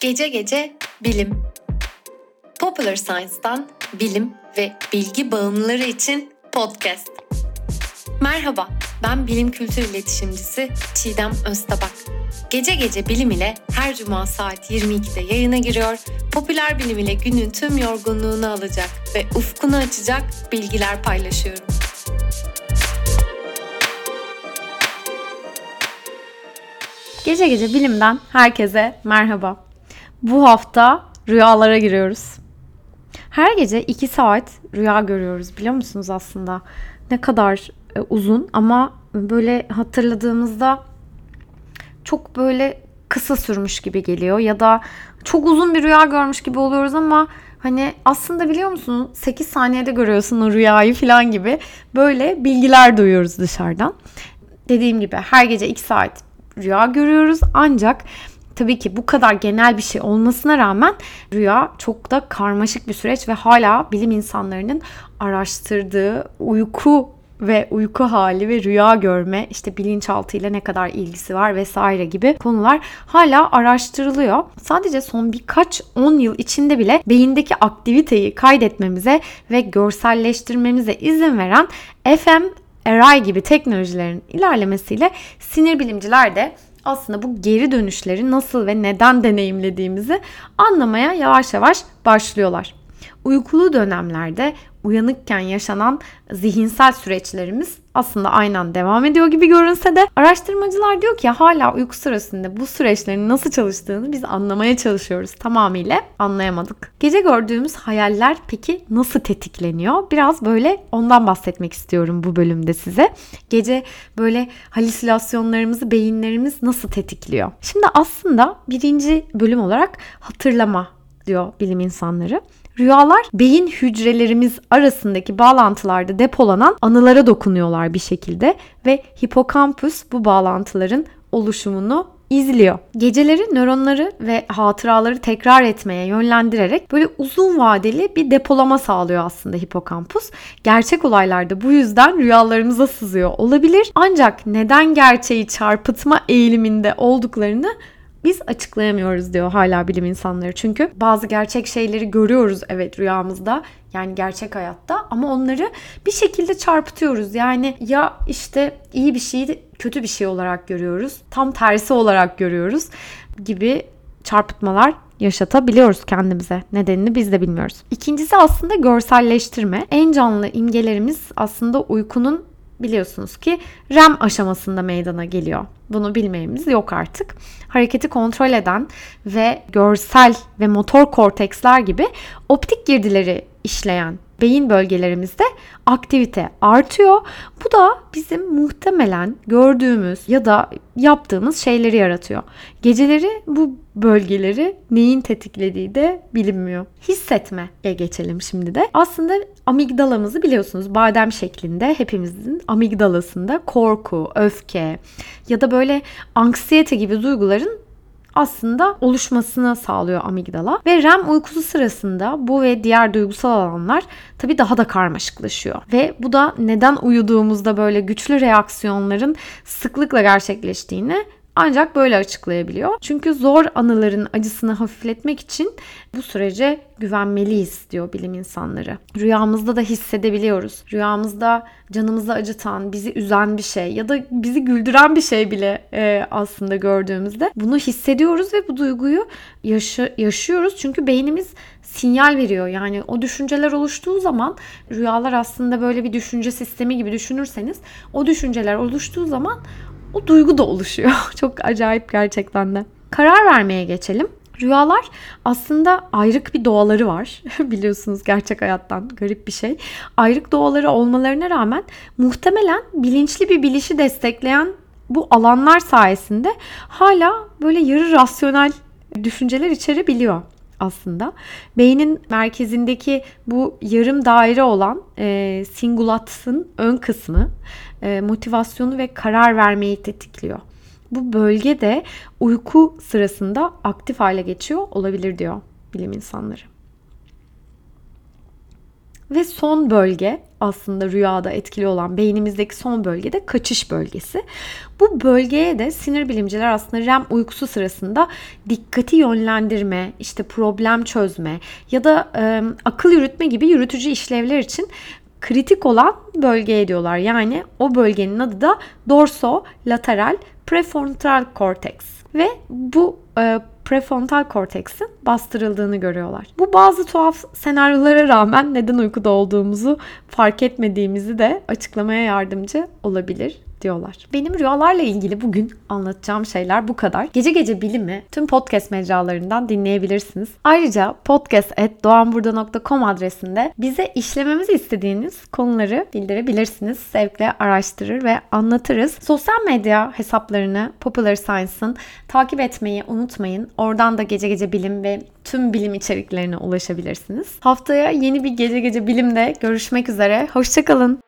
Gece gece bilim. Popular Science'dan bilim ve bilgi bağımlıları için podcast. Merhaba, ben bilim kültür iletişimcisi Çiğdem Öztabak. Gece gece bilim ile her cuma saat 22'de yayına giriyor, popüler bilim ile günün tüm yorgunluğunu alacak ve ufkunu açacak bilgiler paylaşıyorum. Gece gece bilimden herkese merhaba. Bu hafta rüyalara giriyoruz. Her gece 2 saat rüya görüyoruz biliyor musunuz aslında? Ne kadar e, uzun ama böyle hatırladığımızda çok böyle kısa sürmüş gibi geliyor ya da çok uzun bir rüya görmüş gibi oluyoruz ama hani aslında biliyor musun 8 saniyede görüyorsun o rüyayı falan gibi böyle bilgiler duyuyoruz dışarıdan. Dediğim gibi her gece 2 saat rüya görüyoruz ancak tabii ki bu kadar genel bir şey olmasına rağmen rüya çok da karmaşık bir süreç ve hala bilim insanlarının araştırdığı uyku ve uyku hali ve rüya görme işte bilinçaltı ile ne kadar ilgisi var vesaire gibi konular hala araştırılıyor. Sadece son birkaç 10 yıl içinde bile beyindeki aktiviteyi kaydetmemize ve görselleştirmemize izin veren fMRI gibi teknolojilerin ilerlemesiyle sinir bilimciler de aslında bu geri dönüşleri nasıl ve neden deneyimlediğimizi anlamaya yavaş yavaş başlıyorlar. Uykulu dönemlerde uyanıkken yaşanan zihinsel süreçlerimiz aslında aynen devam ediyor gibi görünse de araştırmacılar diyor ki hala uyku sırasında bu süreçlerin nasıl çalıştığını biz anlamaya çalışıyoruz. Tamamıyla anlayamadık. Gece gördüğümüz hayaller peki nasıl tetikleniyor? Biraz böyle ondan bahsetmek istiyorum bu bölümde size. Gece böyle halüsinasyonlarımızı beyinlerimiz nasıl tetikliyor? Şimdi aslında birinci bölüm olarak hatırlama diyor bilim insanları. Rüyalar beyin hücrelerimiz arasındaki bağlantılarda depolanan anılara dokunuyorlar bir şekilde ve hipokampüs bu bağlantıların oluşumunu izliyor. Geceleri nöronları ve hatıraları tekrar etmeye yönlendirerek böyle uzun vadeli bir depolama sağlıyor aslında hipokampus. Gerçek olaylarda bu yüzden rüyalarımıza sızıyor olabilir. Ancak neden gerçeği çarpıtma eğiliminde olduklarını biz açıklayamıyoruz diyor hala bilim insanları. Çünkü bazı gerçek şeyleri görüyoruz evet rüyamızda yani gerçek hayatta ama onları bir şekilde çarpıtıyoruz. Yani ya işte iyi bir şeyi kötü bir şey olarak görüyoruz. Tam tersi olarak görüyoruz gibi çarpıtmalar yaşatabiliyoruz kendimize. Nedenini biz de bilmiyoruz. İkincisi aslında görselleştirme. En canlı imgelerimiz aslında uykunun biliyorsunuz ki REM aşamasında meydana geliyor. Bunu bilmeyimiz yok artık. Hareketi kontrol eden ve görsel ve motor korteksler gibi optik girdileri işleyen beyin bölgelerimizde aktivite artıyor. Bu da bizim muhtemelen gördüğümüz ya da yaptığımız şeyleri yaratıyor. Geceleri bu bölgeleri neyin tetiklediği de bilinmiyor. Hissetmeye geçelim şimdi de. Aslında amigdalamızı biliyorsunuz badem şeklinde hepimizin amigdalasında korku, öfke ya da böyle anksiyete gibi duyguların aslında oluşmasını sağlıyor amigdala. Ve REM uykusu sırasında bu ve diğer duygusal alanlar tabii daha da karmaşıklaşıyor. Ve bu da neden uyuduğumuzda böyle güçlü reaksiyonların sıklıkla gerçekleştiğini ancak böyle açıklayabiliyor. Çünkü zor anıların acısını hafifletmek için bu sürece güvenmeliyiz diyor bilim insanları. Rüyamızda da hissedebiliyoruz. Rüyamızda canımızı acıtan, bizi üzen bir şey ya da bizi güldüren bir şey bile e, aslında gördüğümüzde bunu hissediyoruz ve bu duyguyu yaşı, yaşıyoruz. Çünkü beynimiz sinyal veriyor. Yani o düşünceler oluştuğu zaman rüyalar aslında böyle bir düşünce sistemi gibi düşünürseniz o düşünceler oluştuğu zaman o duygu da oluşuyor. Çok acayip gerçekten de. Karar vermeye geçelim. Rüyalar aslında ayrık bir doğaları var. Biliyorsunuz gerçek hayattan garip bir şey. Ayrık doğaları olmalarına rağmen muhtemelen bilinçli bir bilişi destekleyen bu alanlar sayesinde hala böyle yarı rasyonel düşünceler içerebiliyor aslında. Beynin merkezindeki bu yarım daire olan e, singulatsın ön kısmı e, motivasyonu ve karar vermeyi tetikliyor. Bu bölge de uyku sırasında aktif hale geçiyor olabilir diyor bilim insanları. Ve son bölge aslında rüyada etkili olan beynimizdeki son bölge de kaçış bölgesi. Bu bölgeye de sinir bilimciler aslında REM uykusu sırasında dikkati yönlendirme, işte problem çözme ya da e, akıl yürütme gibi yürütücü işlevler için kritik olan bölgeye diyorlar. Yani o bölgenin adı da dorso lateral prefrontal korteks ve bu e, prefrontal korteksin bastırıldığını görüyorlar. Bu bazı tuhaf senaryolara rağmen neden uykuda olduğumuzu fark etmediğimizi de açıklamaya yardımcı olabilir diyorlar. Benim rüyalarla ilgili bugün anlatacağım şeyler bu kadar. Gece gece bilimi tüm podcast mecralarından dinleyebilirsiniz. Ayrıca podcast.doğanburda.com adresinde bize işlememizi istediğiniz konuları bildirebilirsiniz. Zevkle araştırır ve anlatırız. Sosyal medya hesaplarını Popular Science'ın takip etmeyi unutmayın. Oradan da gece gece bilim ve tüm bilim içeriklerine ulaşabilirsiniz. Haftaya yeni bir gece gece bilimde görüşmek üzere. Hoşçakalın.